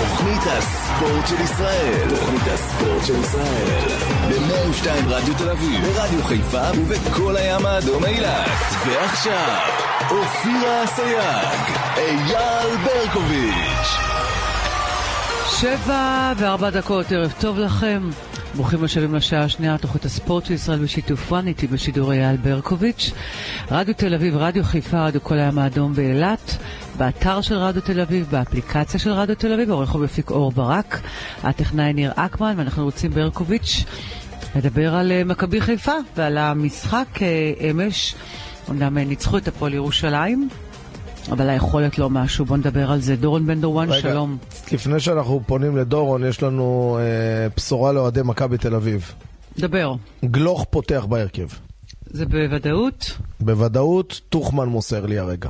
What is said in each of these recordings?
תוכנית הספורט של ישראל. תוכנית הספורט של ישראל. ב-102 רדיו תל אביב, ברדיו חיפה ובכל הים האדום אילת. ועכשיו, אופירה אסייג, אייל ברקוביץ'. שבע וארבע דקות, ערב טוב לכם. ברוכים השבים לשעה השנייה, תוכנית הספורט של ישראל בשיתוף וואן, איתי בשידור אייל ברקוביץ'. רדיו תל אביב, רדיו חיפה, רדיו כל הים האדום באילת, באתר של רדיו תל אביב, באפליקציה של רדיו תל אביב, עורך ומפיק אור ברק, הטכנאי ניר אקמן, ואנחנו רוצים ברקוביץ' לדבר על uh, מכבי חיפה ועל המשחק uh, אמש. אמנם uh, ניצחו את הפועל ירושלים, אבל היכולת לא משהו, בוא נדבר על זה. דורון בן דורואן, שלום. לפני שאנחנו פונים לדורון, יש לנו אה, בשורה לאוהדי מכבי תל אביב. דבר. גלוך פותח בהרכב. זה בוודאות? בוודאות, טוחמן מוסר לי הרגע.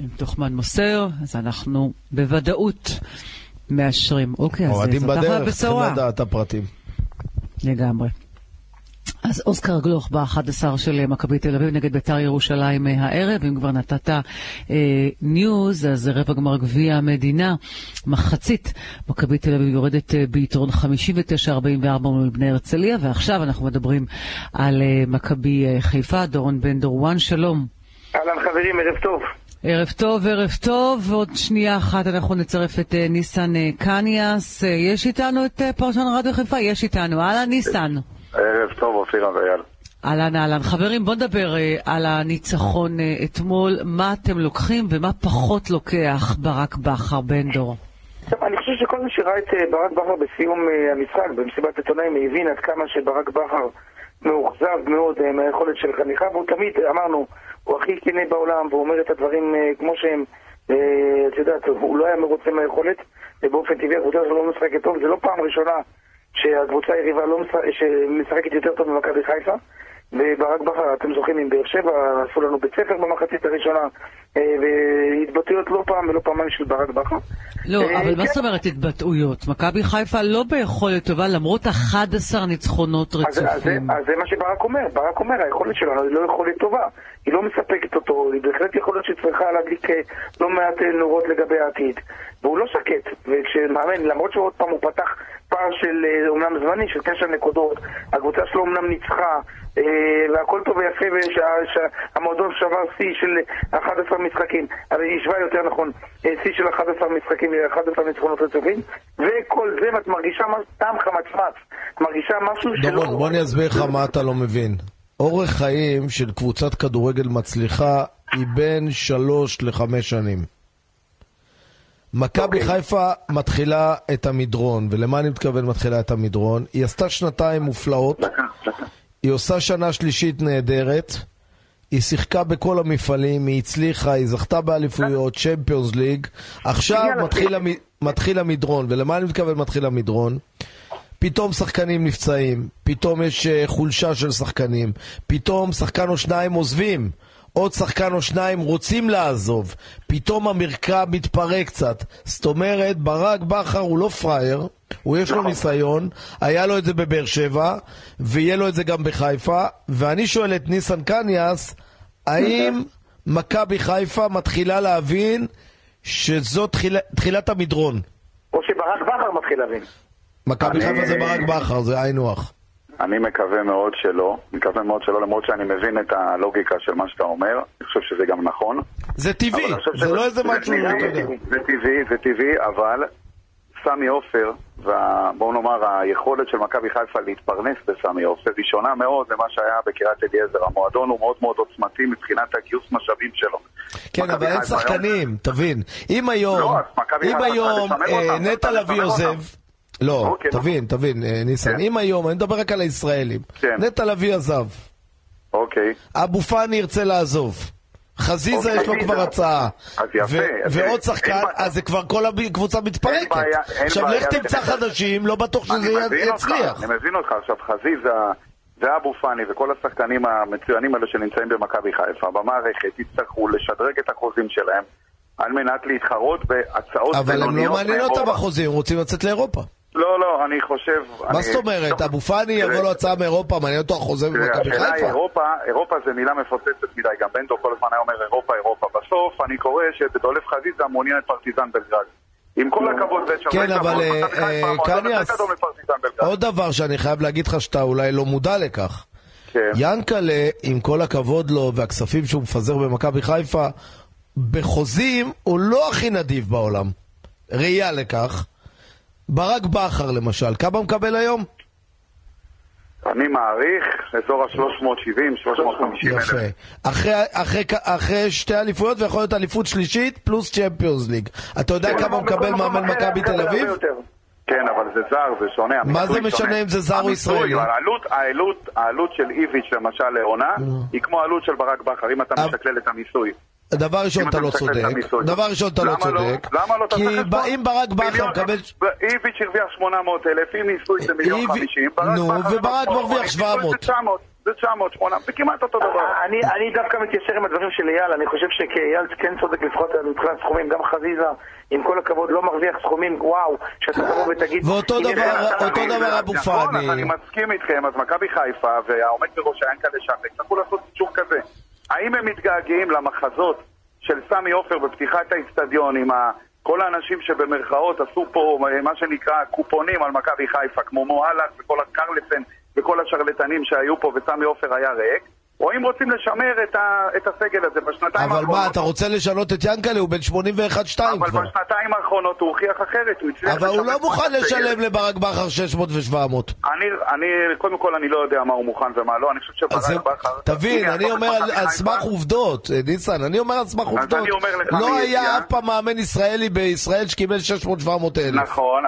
אם טוחמן מוסר, אז אנחנו בוודאות מאשרים. אוקיי, אז אוהדים זאת אחלה בדרך, צריכים. לדעת הפרטים. לגמרי. אז אוסקר גלוך ב-11 של מכבי תל אביב נגד ביתר ירושלים אה, הערב, אם כבר נתת אה, news, אז רבע גמר גביע המדינה, מחצית, מכבי תל אביב יורדת אה, ביתרון 59-44 מול בני הרצליה, ועכשיו אנחנו מדברים על אה, מכבי אה, חיפה, דורון בן דורואן, שלום. אהלן חברים, ערב טוב. ערב טוב, ערב טוב, ועוד שנייה אחת אנחנו נצרף את אה, ניסן אה, קניאס. אה, יש איתנו את אה, פרשן רדיו חיפה? יש איתנו. אהלן ניסן. ערב טוב, אופירה ואייל. אהלן אהלן. חברים, בואו נדבר אה, על הניצחון אה, אתמול. מה אתם לוקחים ומה פחות לוקח ברק בכר, בן דור? טוב, אני חושב שכל מי שראה את אה, ברק בכר בסיום אה, המשחק, במסיבת עיתונאים, הבין עד כמה שברק בכר מאוכזב מאוד אה, מהיכולת של חניכה, והוא תמיד, אמרנו, הוא הכי כנה בעולם, והוא אומר את הדברים אה, כמו שהם. אה, את יודעת, הוא לא היה מרוצה מהיכולת, ובאופן טבעי הקבוצה שלו לא משחקת טוב, זה לא פעם ראשונה שהקבוצה היריבה לא משחק, שמשחקת יותר טוב ממכבי חיפה. וברק בכר, אתם זוכרים, עם באר שבע, עשו לנו בית ספר במחצית הראשונה, אה, והתבטאויות לא פעם ולא פעמיים של ברק בכר. לא, אה, אבל מה כן. זאת אומרת התבטאויות? מכבי חיפה לא ביכולת טובה למרות 11 ניצחונות אז, אז, זה, רצופים. אז זה מה שברק אומר, ברק אומר, היכולת שלנו היא לא יכולת טובה, היא לא מספקת אותו, היא בהחלט יכולת שצריכה להדליק אה, לא מעט נורות לגבי העתיד. והוא לא שקט, וכשמאמן, למרות שעוד פעם הוא פתח פער של אה, אומנם זמני, של תשע נקודות, הקבוצה שלו אומנם ניצחה, אה, והכל טוב ויפה, והמועדון שבר שיא של 11 משחקים, אבל היא השווה יותר נכון, אה, שיא של 11 משחקים, 11 ניצחונות רצופים, וכל זה, ואת מרגישה טעם חמצמץ, את מרגישה משהו שלא... דורון, בוא אני אסביר לך מה אתה לא מבין. אורך חיים של קבוצת כדורגל מצליחה היא בין שלוש לחמש שנים. מכבי אוקיי. חיפה מתחילה את המדרון, ולמה אני מתכוון מתחילה את המדרון? היא עשתה שנתיים מופלאות. היא עושה שנה שלישית נהדרת, היא שיחקה בכל המפעלים, היא הצליחה, היא זכתה באליפויות, צ'מפיונס ליג, עכשיו מתחיל. המ... מתחיל המדרון, ולמה אני מתכוון מתחיל המדרון? פתאום שחקנים נפצעים, פתאום יש אה, חולשה של שחקנים, פתאום שחקן או שניים עוזבים, עוד שחקן או שניים רוצים לעזוב, פתאום המרקע מתפרק קצת. זאת אומרת, ברק בכר הוא לא פראייר, הוא יש לו ניסיון, היה לו את זה בבאר שבע, ויהיה לו את זה גם בחיפה, ואני שואל את ניסן קניאס, האם מכבי חיפה מתחילה להבין שזו תחילה, תחילת המדרון? או שברק בכר מתחיל להבין. מכבי חיפה זה ברק בכר, זה היינו הך. אני מקווה מאוד שלא, מקווה מאוד שלא, למרות שאני מבין את הלוגיקה של מה שאתה אומר, אני חושב שזה גם נכון. זה טבעי, זה שזה- לא איזה משהו, זה יודע. זה טבעי, זה טבעי, אבל סמי עופר, ובואו נאמר היכולת של מכבי חיפה להתפרנס בסמי עופר היא שונה מאוד למה שהיה בקריית אליעזר. המועדון הוא מאוד מאוד עוצמתי מבחינת הגיוס משאבים שלו. כן, אבל אין חיפה היום- שחקנים, תבין. אם היום, לא, אם היום אה, נטע לביא עוזב. לא, אוקיי, תבין, תבין, אה, ניסן, כן. אם היום, אני מדבר רק על הישראלים, כן. נטע לביא עזב, אוקיי. אבו פאני ירצה לעזוב. חזיזה אוקיי, יש לו. כבר הצעה. אז יפה, ועוד שחקן. אז זה כבר כל הקבוצה מתפרקת. בעיה, אין עכשיו. לך תמצא חדשים, לא בטוח שזה יצליח. אני מבין אותך. עכשיו, חזיזה ואבו פאני וכל השחקנים המצוינים האלה שנמצאים במכבי חיפה, במערכת, יצטרכו לשדרג את החוזים שלהם על מנת להתחרות בהצעות אבל הם לא מעניין אותם. החוזים, הם רוצים לצאת לאירופה. לא, לא, אני חושב... מה אני- זאת אומרת? טוב, אבו פאני יבוא לו הצעה מאירופה, מעניין אותו החוזה במכבי השאלה חיפה? אירופה, אירופה זה מילה מפוצצת מדי, גם בנדו כל הזמן היה אומר אירופה, אירופה. בסוף אני קורא שדולף חזיזה מעוניין את פרטיזן בלגרד. עם כל הכבוד, זה שווה כן, אבל, אה, אה, קניאס. עוד דבר שאני חייב להגיד לך שאתה אולי לא מודע לכך. כן. ינקלה, עם כל הכבוד לו והכספים שהוא מפזר במכבי חיפה, בחוזים הוא לא הכי נדיב בעולם. ראייה לכך. ברק בכר למשל, כמה מקבל היום? אני מעריך אזור ה-370, 350 אלף. יפה. אחרי, אחרי, אחרי שתי אליפויות ויכול להיות אליפות שלישית פלוס צ'מפיונס ליג. אתה יודע כמה הוא מקבל מאמן מכבי תל אביב? כן, אבל זה זר, זה שונה. מה זה משנה שונה. אם זה זר או ישראלי? העלות, העלות, העלות של איביץ' למשל לעונה, היא כמו העלות של ברק בכר, אם אתה אבל- משקלל את המיסוי. דבר ראשון אתה לא צודק. דבר ראשון אתה לא צודק, לא? כי. אם ברק בכר מיליון- מקבל... איביץ' הרוויח 800 אלף, אם מיסוי זה מיליון איבי- 50, נו, וברק מרוויח 700. זה 900, זה 900, 800, זה כמעט אותו דבר. אני, אני דווקא מתיישר עם הדברים של אייל, אני חושב שאייל כן צודק לפחות מבחינת סכומים, גם חזיזה, עם כל הכבוד, לא מרוויח סכומים, וואו, שאתה תבוא ותגיד... ואותו דבר- אבו נכון, פאני. אז אני מסכים איתכם, אז מכבי חיפה והעומד בראש ינקלה שחר יצטרכו לעשות אישור כזה. האם הם מתגעגעים למחזות של סמי עופר בפתיחת האיצטדיון עם ה... כל האנשים שבמרכאות עשו פה מה שנקרא קופונים על מכבי חיפה, כמו מוהלך וכל הקרלסן וכל השרלטנים שהיו פה וסמי עופר היה ריק, או אם רוצים לשמר את, ה... את הסגל הזה בשנתיים אבל מה, אתה רוצה לשנות את ינקלה? הוא בן 81-2 אבל כבר. בשנתיים האחרונות הוא הוכיח אחרת, הוא הצליח אבל הוא לא מוכן. לשלם לברק בכר 600 ו-700. אני, אני, קודם כל אני לא יודע מה הוא מוכן ומה לא, אני חושב שברק בכר... תבין, אני אומר על-. סמך עובדות, אה, ניסן, אני אומר על סמך עובדות. לא. היה אף פעם מאמן ישראלי בישראל שקיבל 600-700 אלף. נכון.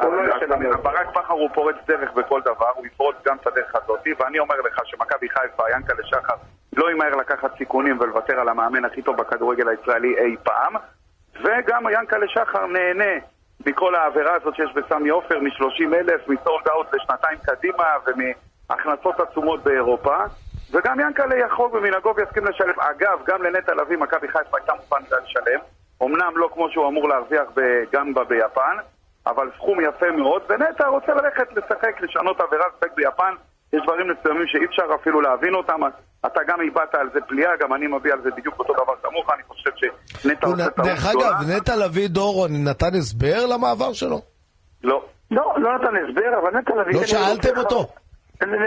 ברק בכר הוא פורץ דרך בכל דבר, הוא יפרוץ גם את הדרך הזאת, ואני אומר לך שמכבי חיפה, ינקלה שחר, לא ימהר לקחת סיכונים ולוותר על המאמן הכי טוב בכדורגל הישראלי אי פעם, וגם ינקלה שחר נהנה מכל העבירה הזאת שיש בסמי עופר, מ-30 אלף, מסולד אאוט לשנתיים קדימה ומהכנסות עצומות באירופה. וגם ינקלה יחרוג במנהגו ויסכים לשלם. אגב, גם לנטע לביא מכבי חיפה הייתה מוכן לשלם. אמנם לא כמו שהוא אמור להרוויח ב- גם ב- ביפן, אבל סכום יפה מאוד, ונטע רוצה ללכת לשחק, לשנות עבירה, לשחק ביפן. יש דברים מסוימים שאי אפשר אפילו להבין אותם. אתה גם הבעת על זה פליאה, גם אני מביע על זה בדיוק אותו דבר כמוך, אני חושב שנטע עושה טעות דרך גדולה. אגב, נטע לביא דורון נתן הסבר למעבר שלו? לא. לא, לא נתן הסבר, אבל נטע לביא... לא שאלתם אותו?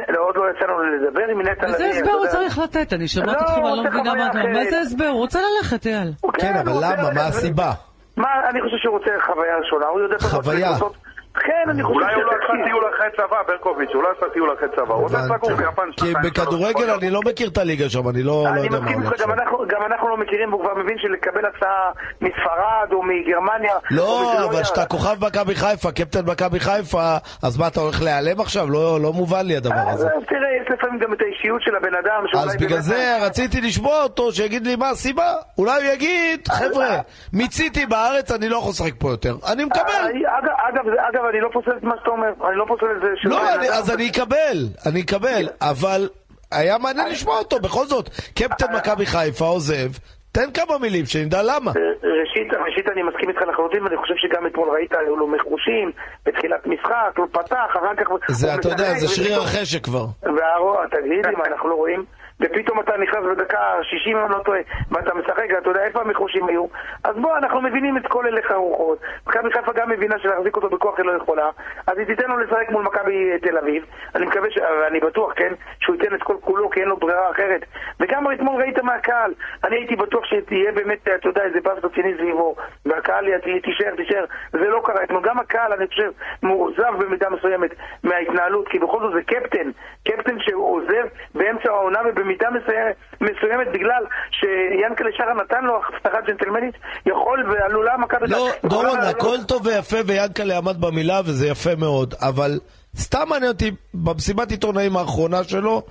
לא, עוד לא יצא לנו לדבר עם נטע לביא. איזה הסבר הוא. צריך לתת? אני שומעת לא, אתכם, אני לא מבינה מה אתה אומר. אחרת. איזה הסבר? הוא רוצה ללכת, אייל. הוא כן, אבל למה? מה הסיבה? מה, אני חושב שהוא רוצה חוויה יודע... חוויה. לעשות- כן, אני חושב אולי הוא לא עשה. טיול אחרי צבא, ברקוביץ', הוא לא עשה טיול אחרי צבא, הוא רוצה לגור. ביפן כי בכדורגל. אני לא מכיר את הליגה שם, אני לא לא יודע מה מסכים הולך איתך, גם שם. אנחנו- גם אנחנו לא מכירים, והוא כבר מבין שלקבל הצעה מספרד או מגרמניה... לא, מגרמניה- אבל כשאתה כוכב מכבי חיפה, קפטן מכבי חיפה, אז מה, אתה הולך להיעלם עכשיו? לא לא מובן לי הדבר הזה. אז תראה, יש לפעמים גם את האישיות של הבן אדם, אז בגלל זה רציתי לשמוע אותו, שיגיד לי מה הסיבה. אולי הוא יגיד, חבר'ה, מיציתי בארץ, אני לא יכול לשחק פה יותר. אני מקבל. אה, אגב, אני לא פוסל את מה שאתה אומר, אני לא פוסל את זה של... לא, אני-. אז אני אקבל, אני אקבל, אבל היה מעניין לשמוע אותו, בכל זאת. קפטן מכבי חיפה עוזב, תן כמה מילים, שנדע למה. ראשית, ראשית אני מסכים איתך לחלוטין, ואני חושב שגם אתמול ראית, היו לו מחושים, בתחילת משחק, הוא פתח, אחר כך... זה, אתה יודע, זה שריר החשק כבר. והרוע, תגיד לי, מה אנחנו לא רואים? ופתאום אתה נכנס בדקה 60 אם אני לא טועה, ואתה משחק, אתה יודע איפה המחושים היו. אז בוא, אנחנו מבינים את כל הלך הרוחות. מכבי חיפה גם מבינה שלהחזיק אותו בכוח היא לא יכולה, אז היא תיתן לו לשחק מול מכבי תל אביב. אני מקווה, ש... ואני בטוח, כן, שהוא ייתן את כל כולו, כי אין לו ברירה אחרת. וגם אתמול ראית מהקהל, אני הייתי בטוח שתהיה באמת, אתה יודע, איזה באז רציני סביבו, והקהל תישאר, תישאר. זה לא קרה אתמול. גם הקהל, אני חושב, מאוכזב במידה מסוימת מההתנהלות, כי בכל זאת זה קפטן, קפטן שהוא עוזב באמצע העונה ובמידה מסוימת, מסוימת בגלל שיאנקלה שחר נתן לו הבטחה ג'נטלמנית, יכול ועלולה מכבי... לא, דורון, הכל טוב ויפה, ויענקלה עמד במילה, וזה יפה מאוד, אבל סתם מעניין אותי, במסיבת עיתונאים האחרונה שלו,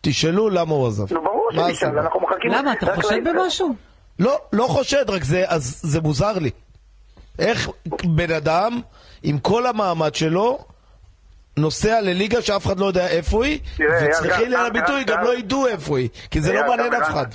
תשאלו למה הוא עזב. נו, ברור שנשאל, הסיבה? אנחנו מחכים... למה? אתה חושד במשהו? לא, לא חושד, רק זה, אז זה מוזר לי. איך בן אדם, עם כל המעמד שלו, נוסע לליגה שאף אחד לא יודע איפה היא, ותסלחי גם- לי על הביטוי, גם- לא ידעו איפה היא, כי זה לא מעניין אף אחד.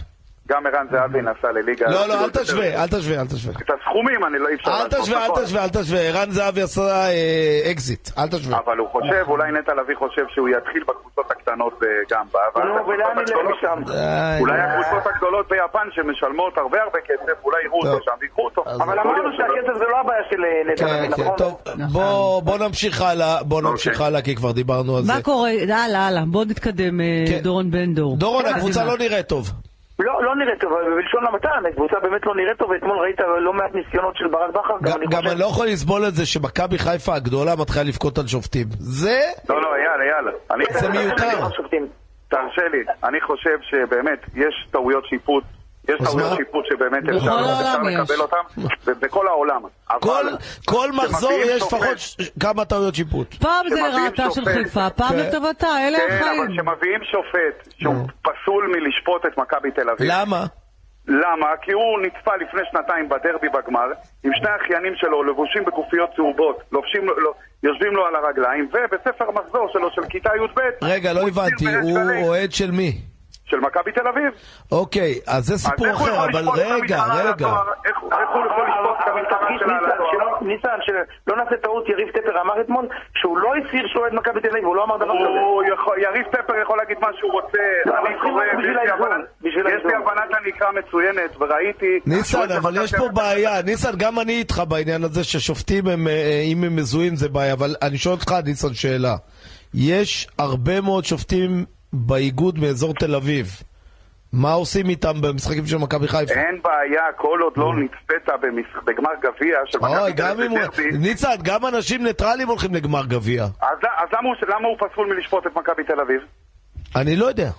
גם ערן זהבי נסע לליגה... לא, לא, אל יותר- תשווה, אל תשווה, אל תשווה. את הסכומים אני לא אי אפשר אל תשווה, אל נכון. תשווה, אל תשווה. ערן זהבי עשה אה, אקזיט, אל תשווה. אבל הוא חושב, אולי נטע לביא חושב שהוא יתחיל בקבוצות הקטנות קטנות בגמבה. ואז נו, הקבוצות ולאן נלך משם? אולי. הקבוצות הגדולות ביפן שמשלמות הרבה הרבה כסף, אולי יראו. אותו שם ויקחו אותו. אבל אמרנו שהכסף זה לא הבעיה של אה, נטע, כן, כן, נכון? טוב, בוא- בוא נמשיך הלאה, בוא נמשיך אוקיי. הלאה, כי כבר דיברנו על זה. מה קורה? הלאה, הלאה. בואו נתקדם, אה, כן. דורון בן דור. דורון, הקבוצה. לא נראית טוב. לא, לא נראית טוב, אבל בלשון המעטה, הקבוצה באמת לא נראית טוב, ואתמול ראית לא מעט ניסיונות של ברק בכר, גם גם- אני גם חושב... אני לא יכול לסבול את זה שמכבי חיפה הגדולה מתחילה לבכות על שופטים. זה... לא, לא, אייל. אני- זה מיותר. תרשה לי, אני חושב שבאמת יש טעויות שיפוט, יש טעויות? שיפוט שבאמת אפשר העולם אפשר יש. לקבל אותן, ובכל העולם. כל, אבל כל מחזור יש לפחות ש- כמה טעויות שיפוט. פעם זה לרעתה של. חיפה, פעם כן. לטובתה, אלה כן, אבל החיים. כשמביאים שופט שהוא פסול מלשפוט את מכבי תל אביב, למה? למה? כי הוא נצפה לפני שנתיים בדרבי בגמר עם שני האחיינים שלו לבושים בגופיות צהובות, לובשים לו, לו- יושבים לו על הרגליים, ובספר מחזור שלו של כיתה י"ב רגע, לא הבנתי, הוא אוהד של מי? של מכבי תל אביב. אוקיי, אז זה סיפור אחר, אבל רגע, רגע. איך הוא יכול לשפוט את המתחרה תרגיש, שלה על ניסן? שלא- שלא נעשה טעות, יריב טפר אמר אתמול שהוא לא הצהיר שהוא אוהד מכבי תל אביב, הוא לא אמר דבר כזה. יריב טפר יכול להגיד מה שהוא רוצה, לא, אני אבל קורא, יש לי. הבנת הנקרא מצוינת, וראיתי... ניסן, אבל יש פה בעיה. ניסן, גם אני איתך בעניין הזה ששופטים, אה, אם הם מזוהים זה בעיה, אבל אני שואל אותך, ניסן, שאלה. יש הרבה מאוד שופטים באיגוד מאזור תל אביב. מה עושים איתם במשחקים של מכבי חיפה? אין בעיה, כל עוד לא נצפית בגמר גביע של מכבי תל. דרבי, ניסן, גם אנשים ניטרלים הולכים לגמר גביע. אז אז למה הוא- פסול מלשפוט את מכבי תל אביב? אני לא יודע.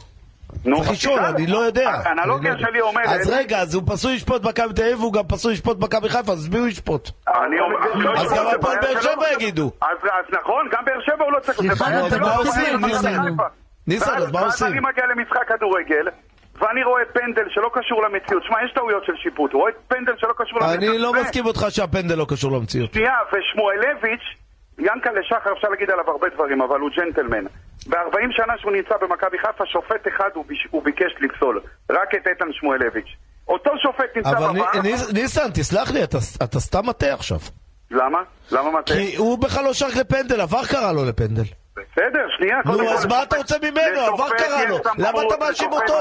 נו, צריך לשאול. אני לא יודע. האנלוגיה אני לא שלי. אומרת... אז רגע, אז הוא פסול לשפוט מכבי תל אביב, והוא גם פסול לשפוט מכבי חיפה, אז מי הוא ישפוט? אני אומר... לא, אז לא, גם הפועל באר. שבע יגידו. אז אז נכון, גם באר שבע הוא לא צריך... סליחה, זה בעיה אז ניסן? ואז- אז מה ואז עושים? אני מגיע למשחק כדורגל, ואני רואה פנדל שלא קשור למציאות. שמע, יש טעויות של שיפוט, הוא רואה פנדל שלא קשור למציאות. אני לא מסכים אותך שהפנדל לא קשור למציאות. שנייה, ושמואלביץ', ינקלה שחר, אפשר להגיד עליו הרבה דברים, אבל הוא ג'נטלמן. ב-40 שנה שהוא נמצא במכבי חיפה, שופט אחד הוא, ביש, הוא ביקש לפסול. רק את איתן שמואלביץ'. אותו שופט נמצא אבל. ני- ניס- ניסן, תסלח לי, אתה- אתה סתם מטעה עכשיו. למה? למה מטה? כי הוא בכלל לא שייך לפנדל, עבר קרה לו לפנדל. בסדר, שנייה. נו, קודם אז כל, מה לשופט- אתה רוצה ממנו? עבר קרה לו. למה אתה מאשים אותו?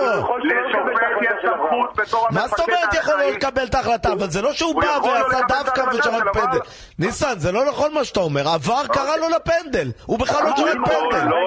לשופט יש סמכות בתור המפקד מה זאת אומרת יכול לא. לקבל את ההחלטה? אבל זה לא שהוא הוא בא לא ועשה את דווקא ושרק פנדל. ניסן, זה לא נכון מה שאתה אומר. עבר קרה לו לפנדל. הוא בכלל לא שורק יכול פנדל. לא.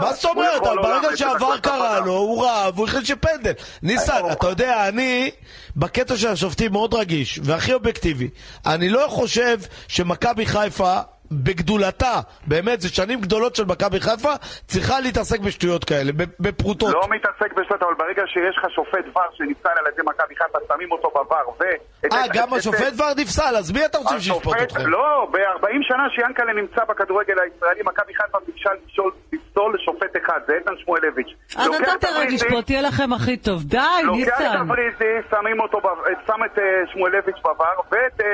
מה זאת אומרת? לא ברגע שעבר קרה. לו, הוא ראה והוא החליט שפנדל. ניסן, אתה יודע, אני בקטע של השופטים מאוד רגיש והכי אובייקטיבי. אני לא חושב שמכבי חיפה... בגדולתה, באמת, זה שנים גדולות של מכבי חיפה, צריכה להתעסק בשטויות כאלה, בפרוטות. לא מתעסק בשטות, אבל ברגע שיש לך שופט ור שנפסל על ידי מכבי חיפה, שמים אותו בבר, ו... אה, גם השופט כבר נפסל, אז מי אתה רוצה שישפוט אתכם? לא, ב-40 שנה שיאנקל'ה נמצא בכדורגל הישראלי, מכבי חיפה ביקשה לפסול- לפסול שופט אחד, זה איתן שמואלביץ'. אז לוקח אתה את הבריטי, לשפוט, תהיה לכם הכי טוב. די, לוקח את ניסן. שמים אותו, ב- שם את אה, שמואלביץ' בבר, ואת אה,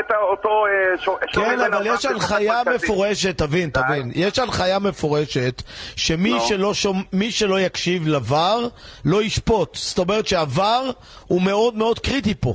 את אותו... אה, כן, אבל יש הנחיה. מפורשת, תבין, תבין. יש הנחיה מפורשת שמי. שלא שלא יקשיב לבר, לא ישפוט. זאת אומרת שהבר הוא מאוד מאוד קריטי פה.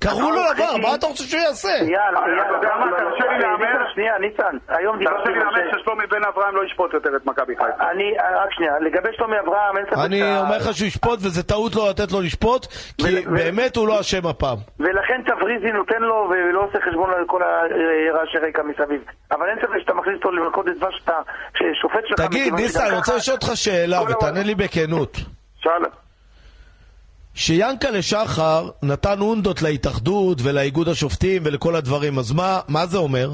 קראו לו לבר, מה אתה רוצה שהוא יעשה? יאללה, אתה יאללה, יודע מה, תרשה לי להמר. ניסן, שנייה, ניסן, היום דיברתי תרשה לי להאמין משה. ששלומי בן אברהם לא ישפוט יותר את מכבי חיפה. אני, רק שנייה, לגבי שלומי אברהם, אין ספק אני אומר לך שהוא ישפוט, וזה טעות לא לתת לו לשפוט, כי באמת הוא לא אשם הפעם. ולכן תבריזי נותן לו ולא עושה חשבון על כל הרעשי רקע מסביב. אבל אין ספק שאתה מכניס אותו למלכודת דבש, שאתה, ששופט שלך... תגיד, ניסן, אני רוצה לשאול אותך שאלה, ותענה לי בכנות. שאלה. שיאנקלה שחר נתן אונדות להתאחדות ולאיגוד השופטים ולכל הדברים, אז מה, מה זה אומר?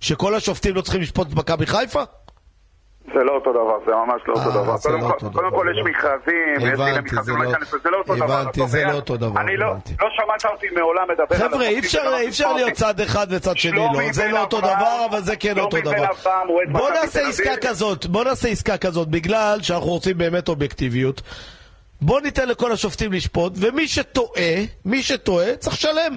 שכל השופטים לא צריכים לשפוט את מכבי חיפה? זה לא אותו דבר, זה ממש לא אותו אה, דבר. קודם לא כל- יש הבנתי. מכרזים, יש דיני מכרזים, זה לא לא- זה לא אותו דבר. הבנתי, זה לא אותו דבר, אני לא. לא שמעת אותי מעולם מדבר על חבר'ה, אי אפשר, לא. להיות צד אחד וצד שני לא. זה לא אותו דבר, אבל זה כן אותו דבר. בוא נעשה עסקה. כזאת, בוא נעשה עסקה כזאת, בגלל שאנחנו רוצים באמת אובייקטיביות. בוא ניתן לכל השופטים לשפוט, ומי שטועה, מי שטועה, צריך לשלם.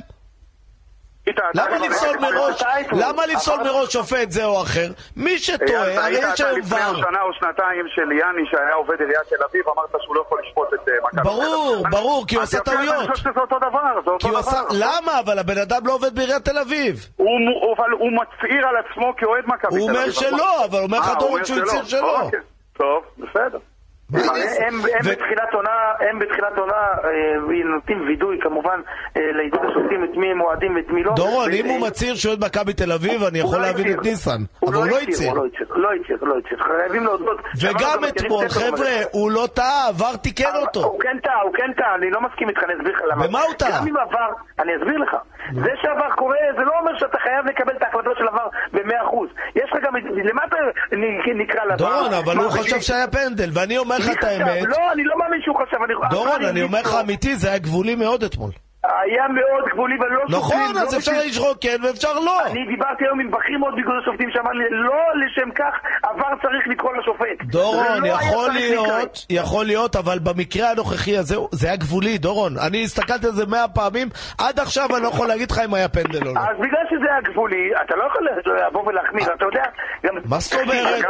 למה לפסול מראש, למה לפסול מראש שופט זה או אחר? מי שטועה, הרי יש היום לפני ור. שנה או שנתיים של יאני שהיה עובד עיריית תל אביב, אמרת שהוא לא יכול לשפוט את אה, מכבי. ברור. ברור, כי הוא עשה יפה, טעויות. אני חושב שזה אותו דבר, זה אותו כי הוא עשה... דבר. למה? אבל הבן אדם לא עובד בעיריית תל אביב. הוא, הוא, אבל הוא מצהיר על עצמו כאוהד מכבי תל הוא אביב. אומר נכון? שלא, אבל אומר לך אה, הוא דורון אומר שהוא הצהיר שלא. אוקיי, טוב, בסדר. הם? הם ו- בתחילת עונה, הם בתחילת עונה אה, נותנים וידוי כמובן אה, לאיגוד השופטים את מי הם אוהדים ואת מי לא. דורון, אם הוא מצהיר שהוא אוהד מכבי תל אביב, אני הוא יכול לא להבין. את ניסן. אבל הוא לא הצהיר. הוא לא הצהיר, לא הצהיר, לא הצהיר, לא. חייבים להודות. וגם אתמול, חבר'ה, הוא לא טעה, עבר תיקן אבל אותו. הוא כן טעה, הוא כן טעה, אני לא מסכים איתך, אני אסביר לך למה. במה הוא טעה? אני אסביר לך. זה שעבר קורה, זה לא אומר שאתה חייב לקבל את ההחלטות של עבר ב-100%. יש לך גם, למה אתה נקרא לעבר? דורון, אבל הוא חשב שהיה פנדל, ואני אומר לך את? האמת. לא, אני לא מאמין שהוא חשב. דורון, אני אומר לך לו. אמיתי, זה היה גבולי מאוד אתמול. היה מאוד גבולי ולא שופטים. נכון, לא אז אפשר בשביל- לשרוק כן ואפשר לא. אני דיברתי היום עם בכיר מאוד באיגוד השופטים שאמר לי, לא לשם כך עבר צריך לקרוא לשופט. דורון, לא יכול. להיות, יכול להיות, אבל במקרה הנוכחי הזה, זה היה גבולי, דורון. אני הסתכלתי על זה מאה פעמים, עד עכשיו אני לא יכול להגיד לך אם היה פנדל או לא. אז בגלל שזה היה גבולי, אתה לא יכול לבוא ולהחמיר, אתה יודע. מה זאת אומרת?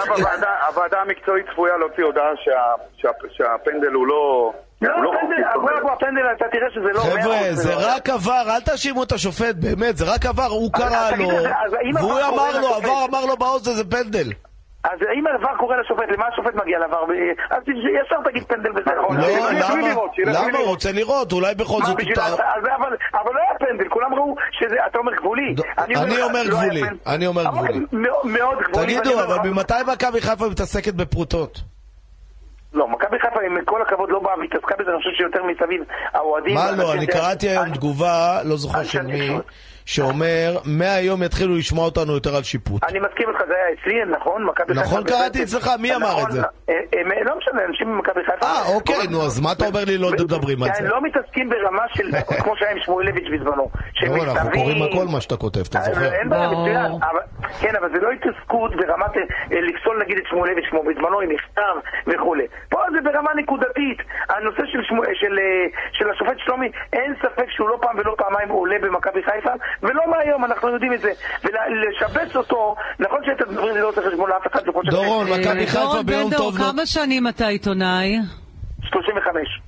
הוועדה- המקצועית צפויה להוציא הודעה שה- שה- שהפנדל הוא לא... לא, הוא לא הפנדל. אבו אבו, אתה תראה שזה לא... חבר'ה, זה לא. רק עבר, אל תאשימו את השופט, באמת, זה רק עבר, הוא קרא לו, והוא קורה אמר לו? עבר אמר לו באוזן, זה פנדל. אז אם העבר קורא לשופט, למה השופט מגיע לעבר? אז ישר תגיד פנדל וזה. נכון. לא, למה? למה? הוא רוצה לראות, אולי בכל זאת אבל אבל לא היה פנדל, כולם ראו שזה... אתה אומר גבולי. אני אומר לא גבולי. אני אומר גבולי. מאוד- גבולי. תגידו, אבל ממתי מכבי חיפה מתעסקת בפרוטות? לא, מכבי חיפה, עם כל הכבוד, לא באה אני חושב שיותר מסביב האוהדים... מה לא, אני קראתי היום תגובה, לא זוכר של מי. שאומר, מהיום יתחילו לשמוע אותנו יותר על שיפוט. אני מסכים איתך, זה היה אצלי, נכון? נכון, קראתי. אצלך, מי אמר נכון, את זה? אה, אה, לא משנה, אנשים ממכבי חיפה... אה, אוקיי, נו, אז מה אתה אומר לי לא מדברים על זה? הם לא מתעסקים ברמה של... כמו שהיה עם שמואלביץ' בזמנו. שהם דורון, אנחנו קוראים הכל מה שאתה כותב, אתה אה, זוכר? אין בעיה. מצוין. כן, אבל זה לא התעסקות ברמת אה, לפסול נגיד את שמואלביץ' כמו בזמנו עם מכתב וכולי. פה זה ברמה נקודתית. הנושא של שמו- של, אה, של השופט שלומי, אין ספק שהוא לא פעם ולא פעמיים עולה במכבי חיפה, ולא מהיום, אנחנו יודעים את זה. ולשבץ אותו, נכון שאת הדברים לא עושה חשבון לאף אחד, דורון, אה, מכבי חיפה דורון ביום טוב לא... כמה שנים אתה עיתונאי? 35.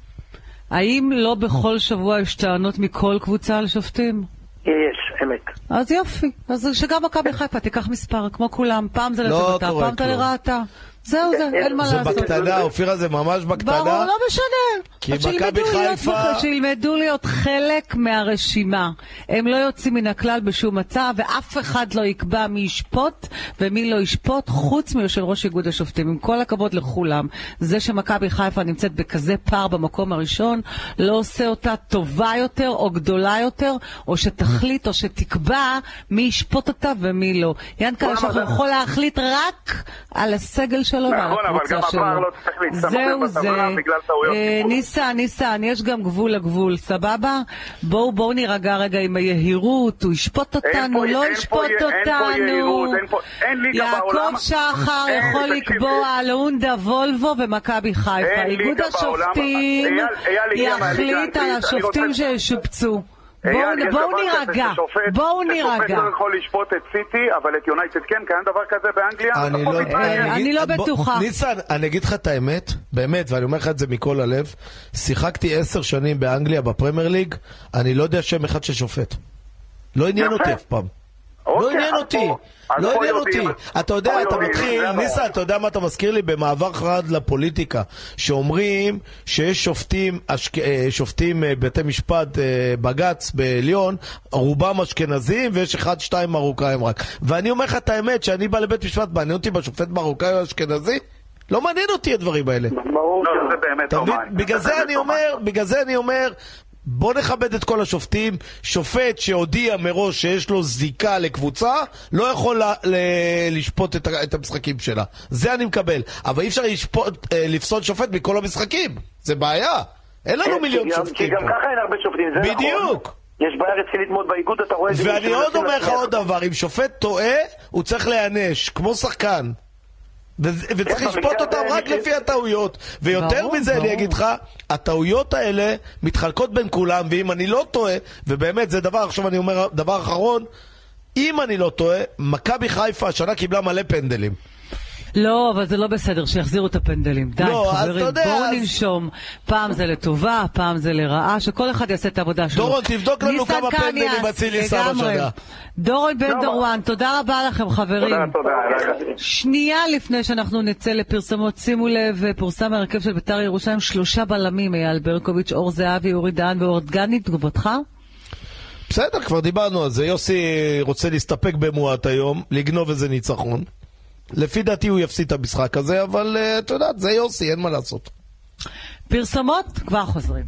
האם לא בכל שבוע יש טענות מכל קבוצה על שופטים? יש, אמת. אז יופי. אז שגם מכבי חיפה תיקח מספר, כמו כולם. פעם זה לא לטובתה, פעם זה. לרעתה. זהו זה, אין מה זה לעשות. בקטנה, אופירה, זה ממש בקטנה. ברור, לא משנה. כי מכבי חיפה- שילמדו להיות חלק מהרשימה. הם לא יוצאים מן הכלל בשום מצב, ואף אחד לא יקבע מי ישפוט ומי לא ישפוט, חוץ מיושב ראש איגוד השופטים. עם כל הכבוד לכולם, זה שמכבי חיפה נמצאת בכזה פער במקום הראשון, לא עושה אותה טובה יותר או גדולה יותר, או שתחליט או שתקבע מי ישפוט אותה ומי לא. ינקלה בוא שחר יכול להחליט רק על הסגל שלו ועל נכון, אבל הקבוצה גם שלו. הפער לא צריך להסתמך. בטבלה בגלל טעויות אה. ניסן, ניסן, יש גם גבול לגבול, סבבה? בואו בואו נירגע רגע עם היהירות, הוא ישפוט אותנו, פה- לא אין פה- ישפוט אין פה אותנו. יהירות, אין פה- אין ליגה בעולם. יעקב שחר יכול לקבוע על הונדה וולבו ומכבי חיפה. איגוד. השופטים יחליט על השופטים שישופצו. אייל, בואו נירגע, ששופט- בואו נירגע. לא יכול לשפוט את סיטי, אבל את יונייטד כן, קיים דבר כזה באנגליה? אני לא לא בטוחה. ניסן, אני אגיד לך את האמת, באמת, ואני אומר לך את זה מכל הלב, שיחקתי עשר שנים באנגליה בפרמייר ליג, אני לא יודע שם אחד של שופט. לא עניין. אותי אף פעם. לא אוקיי, עניין אז אותי, לא עניין אותי. אתה יודע, אתה מתחיל. ניסן, אתה יודע מה אתה מזכיר לי? במעבר חד לפוליטיקה, שאומרים שיש שופטים, אה, שופטים אה, בתי משפט, אה, בג"ץ בעליון, רובם אשכנזים ויש אחד, שתיים מרוקאים רק. ואני אומר לך את האמת, שאני בא לבית משפט, מעניין אותי בשופט מרוקאי או אשכנזי? לא מעניין אותי הדברים האלה. ברור לא, שלא. זה באמת לא? מעניין. בגלל זה אני לא. אומר, בגלל זה אני אומר, בוא נכבד את כל השופטים. שופט שהודיע מראש שיש לו זיקה לקבוצה, לא יכול ל- ל- לשפוט את ה- את המשחקים שלה. זה אני מקבל. אבל אי אפשר לשפוט, אה, לפסול שופט מכל המשחקים. זה בעיה. אין לנו מיליון כי גם- שופטים כי גם. ככה אין הרבה שופטים, זה נכון. בדיוק. יש בעיה רצינית מאוד באיגוד, אתה רואה את זה. ואני עוד אומר לך. עוד דבר, אם שופט טועה, הוא צריך להיענש, כמו שחקן. וצריך לשפוט אותם רק לפי הטעויות. ויותר מזה, אני. אגיד לך, הטעויות האלה מתחלקות בין כולם, ואם אני לא טועה, ובאמת זה דבר, עכשיו אני אומר דבר אחרון, אם אני לא טועה, מכבי חיפה השנה קיבלה מלא פנדלים. לא, אבל זה לא בסדר, שיחזירו את הפנדלים. די, לא, חברים, בואו אז- ננשום. פעם זה לטובה, פעם זה לרעה, שכל אחד יעשה את העבודה שלו. דורון, תבדוק לנו כמה פנדלים אצילי שם. השנה. דורון בן דרואן, תודה רבה לכם, חברים. תודה, תודה. שנייה לפני שאנחנו נצא לפרסומות, שימו לב, פורסם ההרכב של בית"ר ירושלים, שלושה בלמים, אייל ברקוביץ', אור זהבי, אורי דהן ואור דגני, תגובתך? בסדר, כבר דיברנו על זה. יוסי רוצה להסתפק במועט היום, לגנוב איזה ניצחון. לפי דעתי הוא יפסיד את המשחק הזה, אבל אה, את יודעת, זה יוסי, אין מה לעשות. פרסומות, כבר חוזרים.